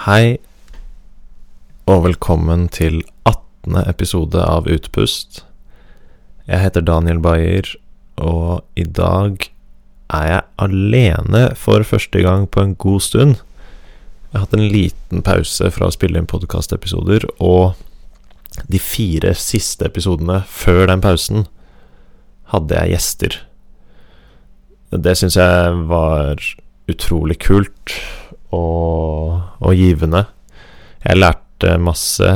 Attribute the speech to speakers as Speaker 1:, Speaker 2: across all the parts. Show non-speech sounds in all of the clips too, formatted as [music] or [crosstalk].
Speaker 1: Hei, og velkommen til 18. episode av Utpust. Jeg heter Daniel Bayer, og i dag er jeg alene for første gang på en god stund. Jeg har hatt en liten pause fra å spille inn podkastepisoder, og de fire siste episodene før den pausen hadde jeg gjester. Det syns jeg var utrolig kult og, og givende. Jeg lærte masse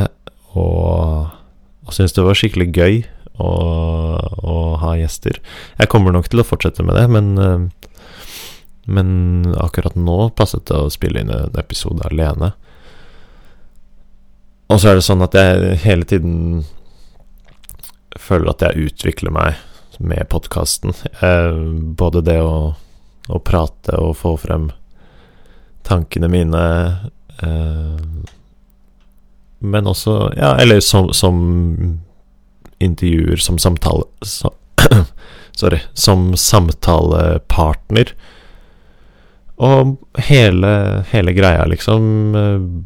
Speaker 1: og, og syntes det var skikkelig gøy å, å, ha gjester. Jeg kommer nok til å fortsette med det, men, men akkurat nå passet det å spille inn en episode alene. Og så er det sånn at jeg hele tiden føler at jeg utvikler meg med podkasten. Både det å, å, prate og få frem tankene mine eh, Men også Ja, eller som, som intervjuer, som samtale så, [clears throat] Sorry. Som samtalepartner. Og hele, hele greia, liksom,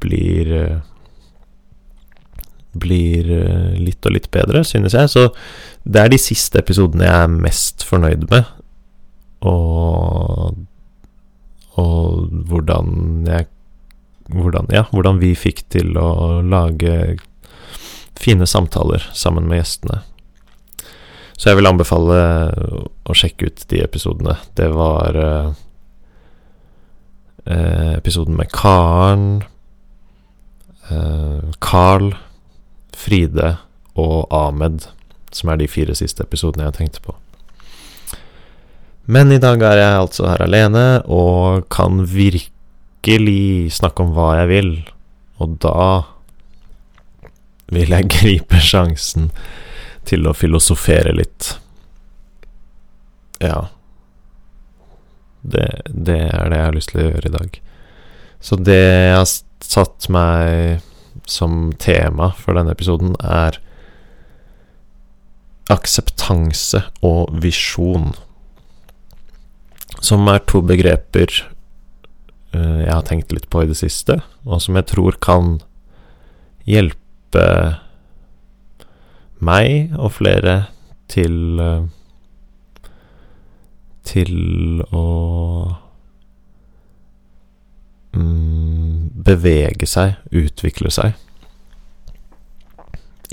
Speaker 1: blir Blir litt og litt bedre, synes jeg. Så det er de siste episodene jeg er mest fornøyd med. Og Og hvordan jeg hvordan, ja, hvordan vi fikk til å lage fine samtaler sammen med gjestene. Så jeg vil anbefale å sjekke ut de episodene. Det var eh, episoden med Karen, eh, Carl, Fride og Ahmed, som er de fire siste episodene jeg tenkte på. Men i dag er jeg altså her alene og kan virkelig snakke om hva jeg vil, og da vil jeg [laughs] gripe sjansen til å filosofere litt. Ja. Det, det, er det jeg har lyst til å gjøre i dag. Så det jeg har satt meg som tema for denne episoden, er akseptanse og visjon. Som er to begreper jeg har tenkt litt på i det siste, og som jeg tror kan hjelpe meg og flere til Til å mm, bevege seg, utvikle seg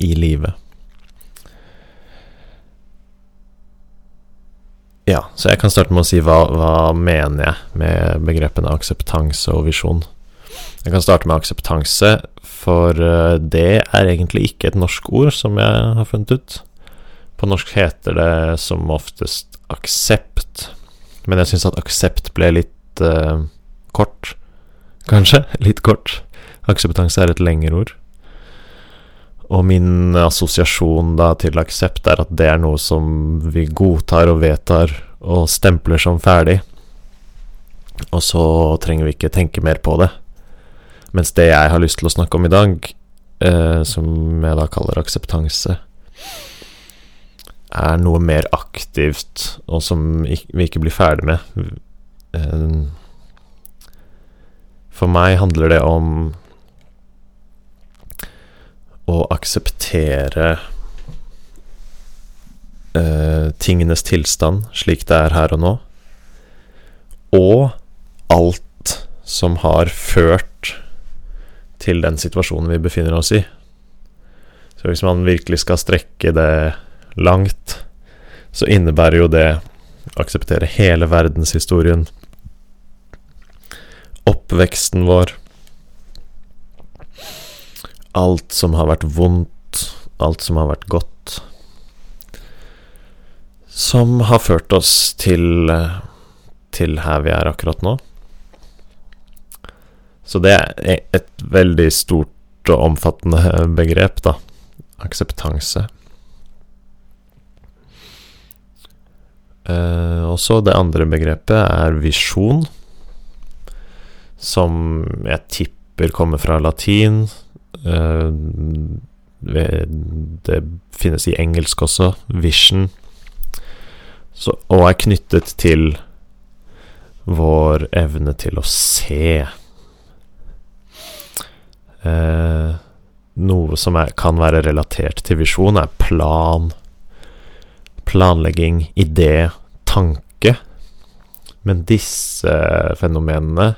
Speaker 1: i livet. Ja, så jeg kan starte med å si hva, hva mener jeg med begrepene akseptanse og visjon. Jeg kan starte med akseptanse, for eh, det er egentlig ikke et norsk ord, som jeg har funnet ut. På norsk heter det som oftest aksept, men jeg syns at aksept ble litt uh, kort. Kanskje? [laughs] Litt kort. Akseptanse er et lengre ord. Og min assosiasjon da til aksept er at det er noe som vi godtar og vedtar og stempler som ferdig, og så trenger vi ikke tenke mer på det. Mens det jeg har lyst til å snakke om i dag, eh, som jeg da kaller akseptanse, er noe mer aktivt, og som vi ikke blir ferdig med. Eh, for meg handler det om akseptere eh, tingenes tilstand slik det er her og nå, og alt som har ført til den situasjonen vi befinner oss i. Så hvis man virkelig skal strekke det langt, så innebærer jo det å akseptere hele verdenshistorien, oppveksten vår, alt som har vært vondt, alt som har vært godt, som har ført oss til, til her vi er akkurat nå. Så det er et veldig stort og omfattende [laughs] begrep, da. Akseptanse. Uh, og så det andre begrepet er visjon, som jeg tipper kommer fra latin. Uh, det finnes i engelsk også, vision, så, og er knyttet til vår evne til å se. Eh, noe som er, kan være relatert til visjon, er plan, planlegging, idé, tanke. Men disse fenomenene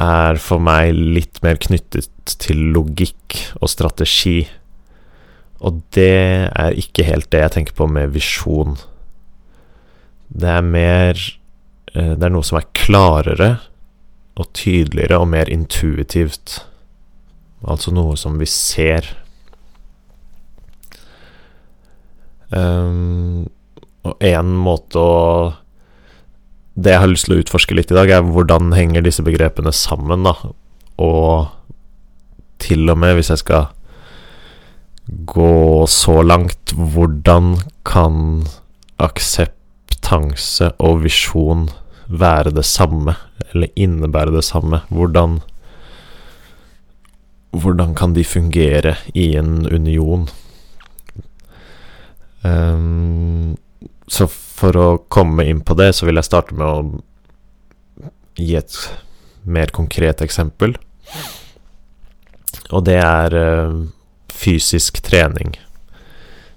Speaker 1: er for meg litt mer knyttet til logikk og strategi. Og det er ikke helt det jeg tenker på med visjon. Det er mer eh, Det er noe som er klarere og tydeligere og mer intuitivt. Altså noe som vi ser. Um, og én måte å Det jeg har lyst til å utforske litt i dag, er hvordan henger disse begrepene sammen, da. Og til og med, hvis jeg skal gå så langt, hvordan kan akseptanse og visjon være det samme, eller innebære det samme? Hvordan hvordan kan de fungere i en union? Um, så for å komme inn på det, så vil jeg starte med å gi et mer konkret eksempel. Og det er uh, fysisk trening.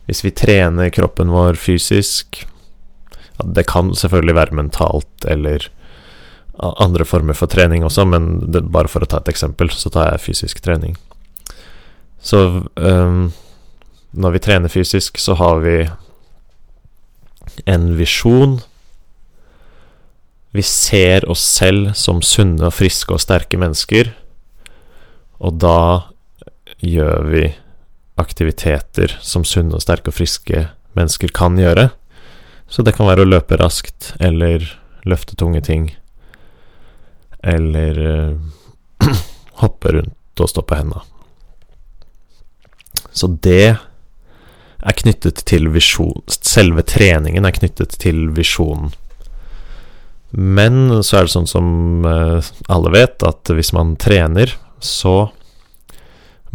Speaker 1: Hvis vi trener kroppen vår fysisk Det kan selvfølgelig være mentalt eller andre former for trening også, men det, bare for å ta et eksempel, så tar jeg fysisk trening. Så um, når vi trener fysisk, så har vi en visjon. Vi ser oss selv som sunne og friske og sterke mennesker, og da gjør vi aktiviteter som sunne og sterke og friske mennesker kan gjøre. Så det kan være å løpe raskt eller løfte tunge ting eller uh, [clears throat] hoppe rundt og stå på henda. Så det er knyttet til visjon Selve treningen er knyttet til visjonen. Men så er det sånn som uh, alle vet, at hvis man trener, så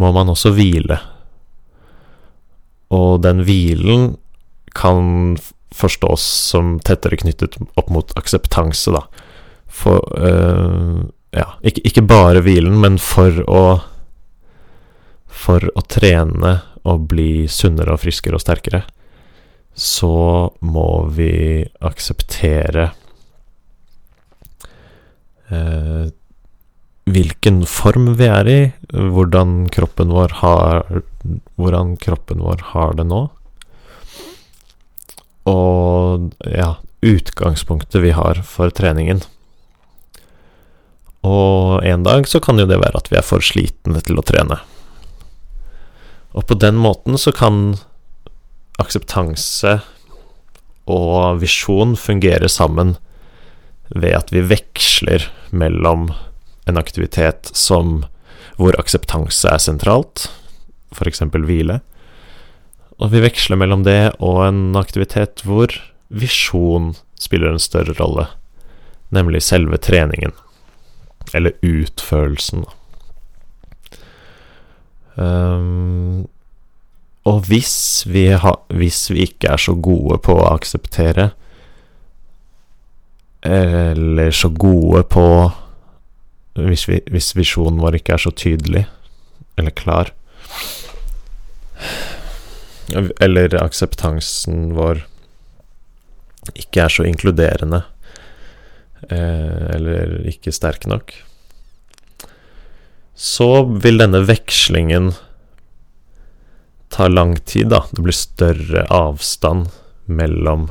Speaker 1: må man også hvile. Og den hvilen kan forstås som tettere knyttet opp mot akseptanse, da for øh, Ja, ikke, ikke, bare hvilen, men for å For å trene og bli sunnere og friskere og sterkere, så må vi akseptere eh, hvilken form vi er i, hvordan kroppen vår har Hvordan kroppen vår har det nå. Og ja, utgangspunktet vi har for treningen. Og en dag så kan jo det være at vi er for slitne til å trene. Og på den måten så kan akseptanse og visjon fungere sammen ved at vi veksler mellom en aktivitet som hvor akseptanse er sentralt, f.eks. hvile, og vi veksler mellom det og en aktivitet hvor visjon spiller en større rolle, nemlig selve treningen. Eller utførelsen, um, og hvis vi, ha, hvis vi ikke er så gode på å akseptere, eller så gode på hvis, vi, hvis visjonen vår ikke er så tydelig eller klar, eller akseptansen vår ikke er så inkluderende, Eh, eller ikke sterk nok, så vil denne vekslingen ta lang tid, da. Det blir større avstand mellom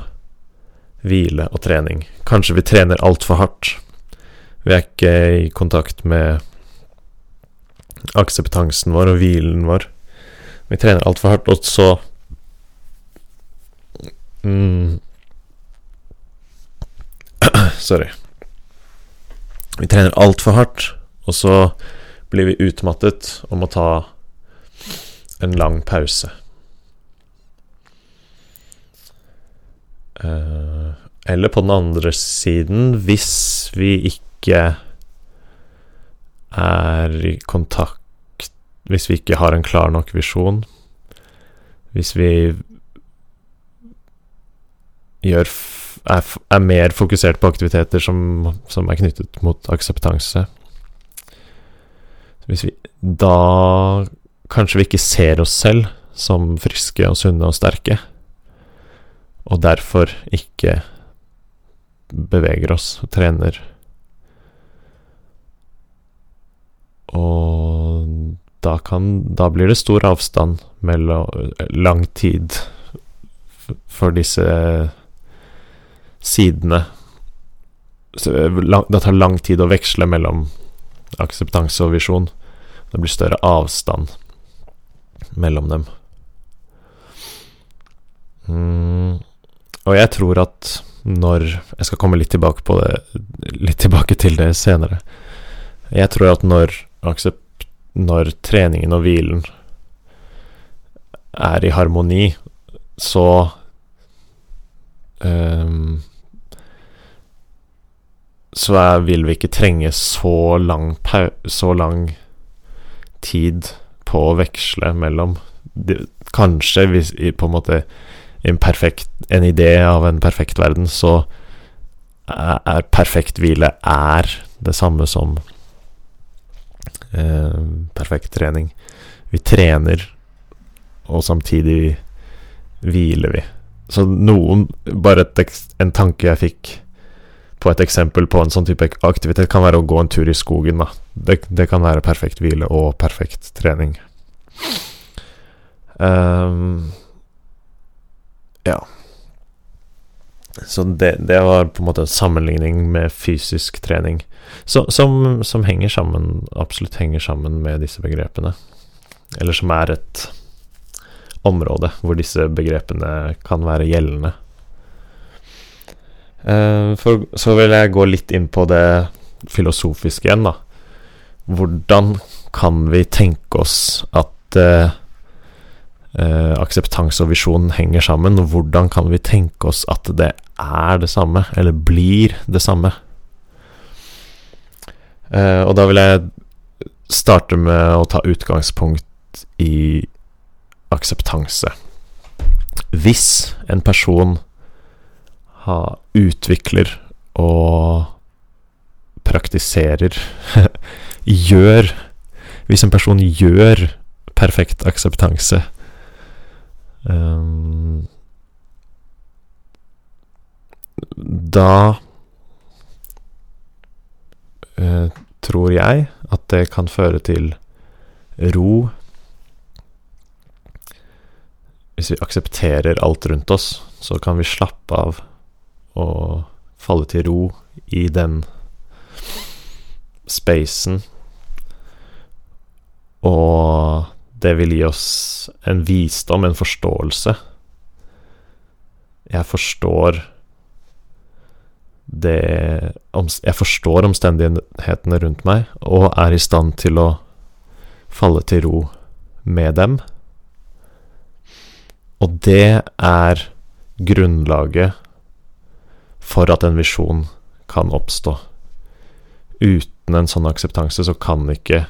Speaker 1: hvile og trening. Kanskje vi trener altfor hardt. Vi er ikke i kontakt med akseptansen vår og hvilen vår. Vi trener altfor hardt, og så mm, [clears throat] Sorry. Vi trener altfor hardt, og så blir vi utmattet og må ta en lang pause. Uh, eller på den andre siden, hvis vi ikke er i kontakt Hvis vi ikke har en klar nok visjon, hvis vi gjør er, er, mer fokusert på aktiviteter som, som, er knyttet mot akseptanse. Hvis vi Da kanskje vi ikke ser oss selv som friske og sunne og sterke, og derfor ikke beveger oss og trener. Og da kan Da blir det stor avstand mellom Lang tid for disse sidene. Så, det tar lang tid å veksle mellom akseptanse og visjon. Det blir større avstand mellom dem. Mm. Og jeg tror at når Jeg skal komme litt tilbake på det Litt tilbake til det senere. Jeg tror at når, når treningen og hvilen er i harmoni, så um, Så er, vil vi ikke trenge så lang, så lang tid på å veksle mellom de, Kanskje hvis på en måte en, perfekt, en idé av en perfekt verden, så er, er perfekt hvile er det samme som eh, perfekt trening. Vi trener, og samtidig hviler vi. Så noen Bare et, en tanke jeg fikk på et eksempel på en sånn type aktivitet, kan være å gå en tur i skogen. Da. Det, det kan være perfekt hvile og perfekt trening. Um, ja. Så det, det, var på en måte en sammenligning med fysisk trening, så, som, som, henger sammen, absolutt henger sammen med disse begrepene. Eller som er et område hvor disse begrepene kan være gjeldende. Uh, for, så vil jeg gå litt inn på det filosofiske igjen, da. Hvordan kan vi tenke oss at uh, eh, akseptanse og visjon henger sammen, og hvordan kan vi tenke oss at det er det samme, eller blir det samme? Eh, og da vil jeg starte med å ta utgangspunkt i akseptanse. Hvis en person har, utvikler og praktiserer [laughs] Gjør Hvis en person gjør perfekt akseptanse, Um, da uh, tror jeg at det kan føre til ro. Hvis vi aksepterer alt rundt oss, så kan vi slappe av og falle til ro i den spacen. Og det vil gi oss en visdom, en forståelse. Jeg forstår det Jeg forstår omstendighetene rundt meg, og er i stand til å falle til ro med dem. Og det er grunnlaget for at en visjon kan oppstå. Uten en sånn akseptanse så kan ikke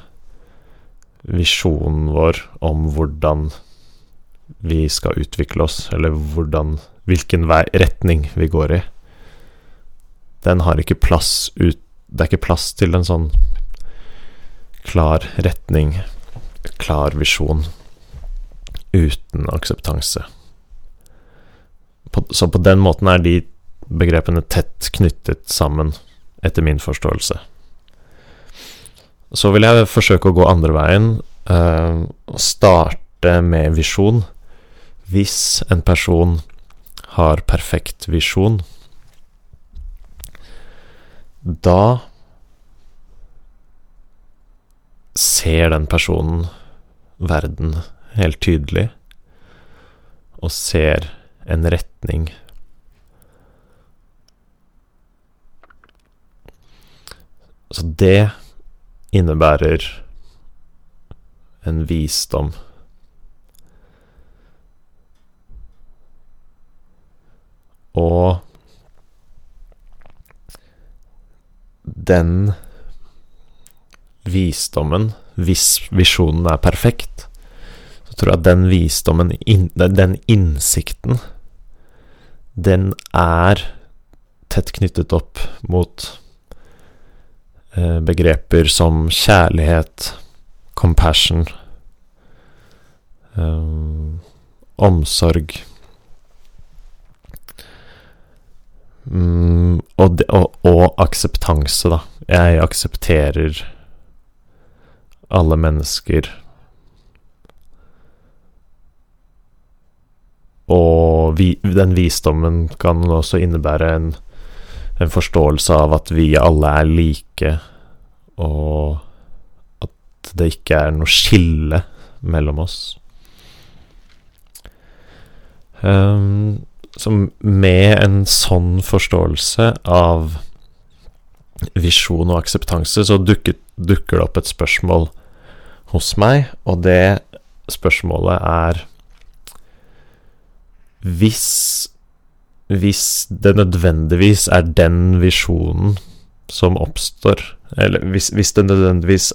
Speaker 1: visjonen vår om hvordan vi skal utvikle oss, eller hvordan, hvilken vei, retning vi går i, den har ikke plass ut Det er ikke plass til en sånn klar retning, klar visjon, uten akseptanse. På, så på den måten er de begrepene tett knyttet sammen, etter min forståelse. Så vil jeg forsøke å gå andre veien, uh, starte med visjon. Hvis en person har perfekt visjon, da ser den personen verden helt tydelig, og ser en retning. Så det innebærer en visdom. Og den visdommen, hvis visjonen er perfekt, så tror jeg at den visdommen, den innsikten, den er tett knyttet opp mot begreper som kjærlighet, compassion. Um, omsorg. Mm, og, de, og, og akseptanse, da. Jeg aksepterer alle mennesker. Og vi, den visdommen kan også innebære en, en forståelse av at vi alle er like, og at det ikke er noe skille mellom oss. Um, så med en sånn forståelse av visjon og akseptanse, så dukker, dukker det opp et spørsmål hos meg, og det spørsmålet er Hvis Hvis det nødvendigvis er den visjonen som oppstår, eller hvis, hvis det nødvendigvis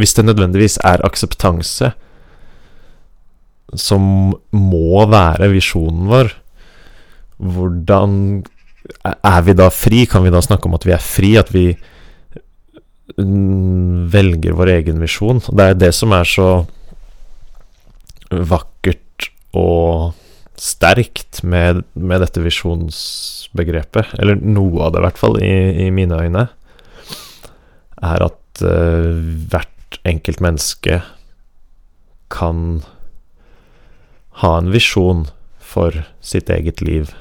Speaker 1: Hvis det nødvendigvis er akseptanse som må være visjonen vår, hvordan er vi da fri? Kan vi da snakke om at vi er fri? At vi velger vår egen visjon? Det er det som er så vakkert og sterkt med, med dette visjonsbegrepet, eller noe av det i hvert fall, i, i mine øyne, er at uh, hvert enkelt menneske kan ha en visjon for sitt eget liv.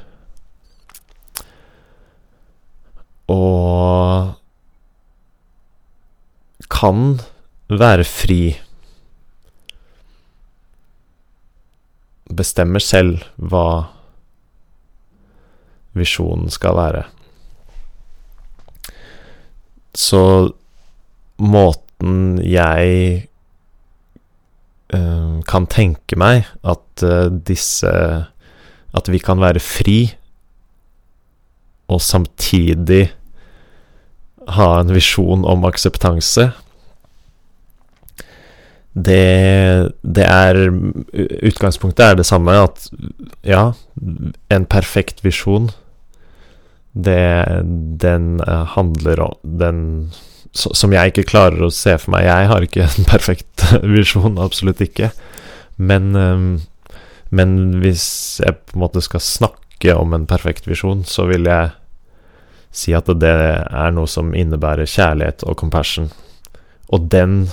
Speaker 1: Og kan være fri. Bestemmer selv hva visjonen skal være. Så måten jeg uh, kan tenke meg at uh, disse At vi kan være fri, og samtidig ha en visjon om akseptanse. Det, det er Utgangspunktet er det samme, at ja, en perfekt visjon, det Den uh, handler om Den som jeg ikke klarer å se for meg. Jeg har ikke [laughs] en perfekt visjon, absolutt ikke. Men, ehm, men hvis jeg på en måte skal snakke om en perfekt visjon, så vil jeg si at det er noe som innebærer kjærlighet og compassion. Og den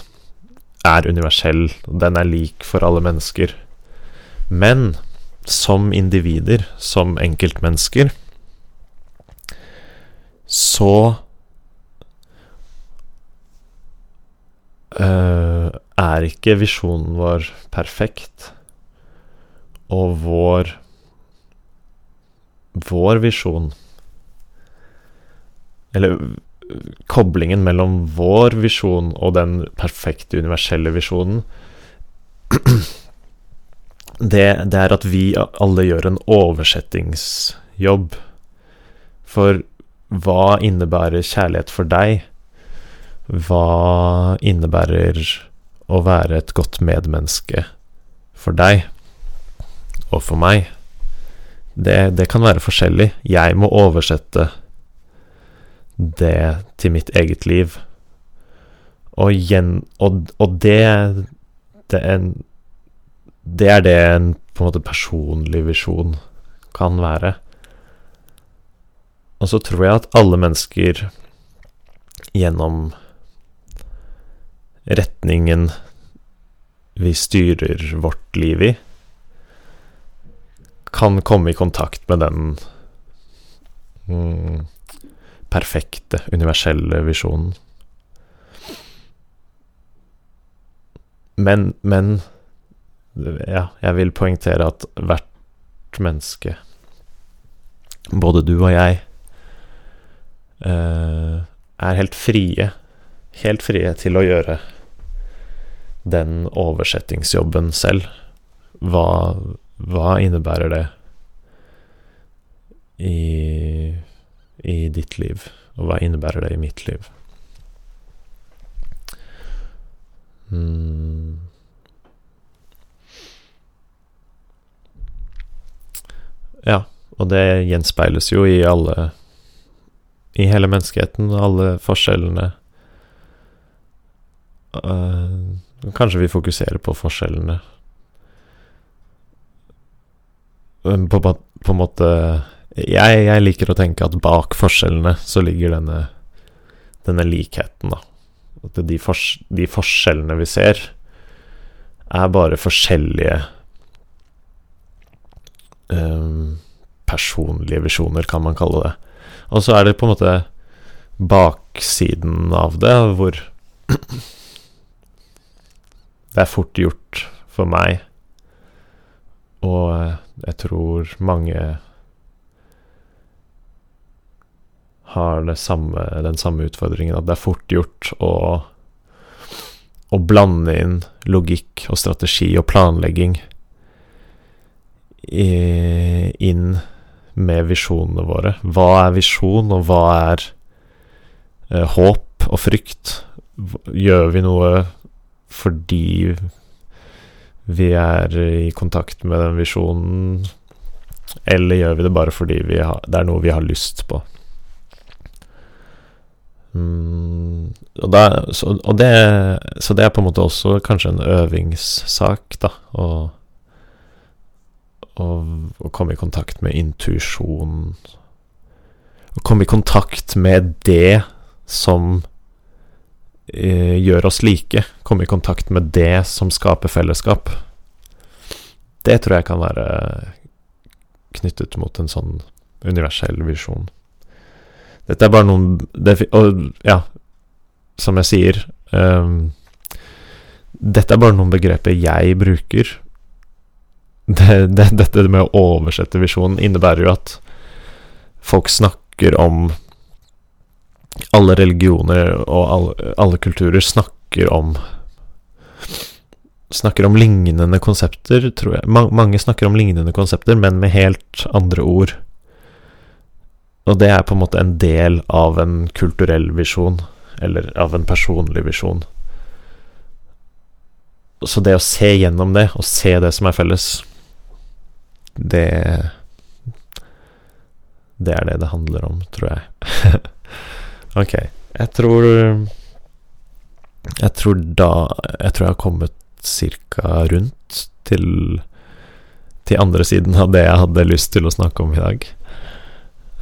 Speaker 1: er universell, og den er lik for alle mennesker. Men som individer, som enkeltmennesker, så øh, er ikke visjonen vår perfekt. Og vår Vår visjon Eller koblingen mellom vår visjon og den perfekte, universelle visjonen [clears throat] det, det, er at vi alle gjør en oversettingsjobb. For hva innebærer kjærlighet for deg? Hva innebærer å være et godt medmenneske for deg og for meg? Det, det kan være forskjellig. Jeg må oversette det til mitt eget liv. Og, gjen, og, og det, det, er en, det er det en på en måte personlig visjon kan være. Og så tror jeg at alle mennesker gjennom retningen vi styrer vårt liv i, kan komme i kontakt med den mm, perfekte, universelle visjonen. Men, men Ja, jeg vil poengtere at hvert menneske, både du og jeg, eh, er helt frie. Helt frie til å gjøre den oversettingsjobben selv. Hva, hva innebærer det i, i ditt liv, og hva innebærer det i mitt liv? Mm. Ja, og det gjenspeiles jo i alle I hele menneskeheten, alle forskjellene uh, Kanskje vi fokuserer på forskjellene. På, på, en måte jeg, jeg, liker å tenke at bak forskjellene så ligger denne, denne likheten, da. At de, fors, de, forskjellene vi ser, er bare forskjellige um, personlige visjoner, kan man kalle det. Og så er det på en måte baksiden av det, hvor [clears throat] det er fort gjort for meg, og jeg tror mange har samme, den samme utfordringen, at det er fort gjort å, å blande inn logikk og strategi og planlegging i, inn med visjonene våre. Hva er visjon, og hva er eh, håp og frykt? Gjør vi noe fordi vi er i kontakt med den visjonen, eller gjør vi det bare fordi har, det er noe vi har lyst på? Mm, og, da, så, og det, så, det, er på en måte også kanskje en øvingssak, da. Å, å, å komme i kontakt med intuisjon. Å komme i kontakt med det som eh, gjør oss like. Komme i kontakt med det som skaper fellesskap. Det tror jeg kan være knyttet mot en sånn universell visjon. Dette er bare noen Og ja, som jeg sier um, Dette er bare noen begreper jeg bruker. Det, det, dette med å oversette visjonen innebærer jo at folk snakker om Alle religioner og alle, alle kulturer snakker om Snakker om lignende konsepter, tror jeg. Mange snakker om lignende konsepter, men med helt andre ord. Og det er på en måte en del av en kulturell visjon, eller av en personlig visjon. Så det å se gjennom det, og se det som er felles, det Det er det det handler om, tror jeg. [laughs] ok. Jeg tror Jeg tror da Jeg tror jeg har kommet cirka rundt til til andre siden av det jeg hadde lyst til å snakke om i dag.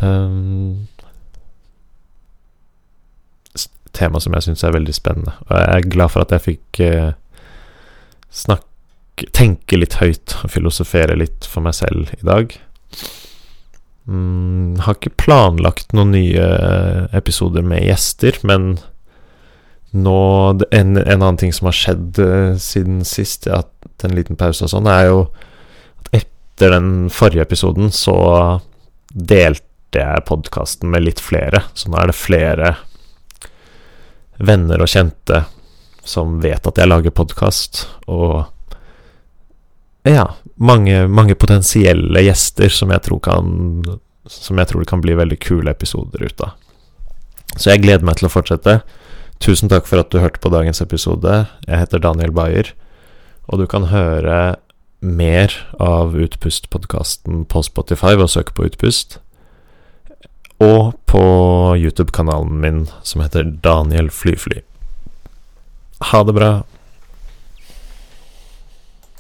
Speaker 1: Um, tema som jeg syns er veldig spennende. Og jeg er glad for at jeg fikk uh, snakke Tenke litt høyt og filosofere litt for meg selv i dag. Mm, har ikke planlagt noen nye episoder med gjester, men nå En, en annen ting som har skjedd uh, siden sist, ja, en liten pause og sånn, er jo at etter den forrige episoden så delte jeg podkasten med litt flere, så nå er det flere venner og kjente som vet at jeg lager podkast, og ja, mange, mange, potensielle gjester som jeg tror kan Som jeg tror det kan bli veldig kule episoder ut av. Så jeg gleder meg til å fortsette. Tusen takk for at du hørte på dagens episode. Jeg heter Daniel Bayer, og du kan høre mer av Utpust-podkasten på Spotify ved å søke på Utpust og på YouTube-kanalen min som heter Daniel Flyfly. Ha det bra.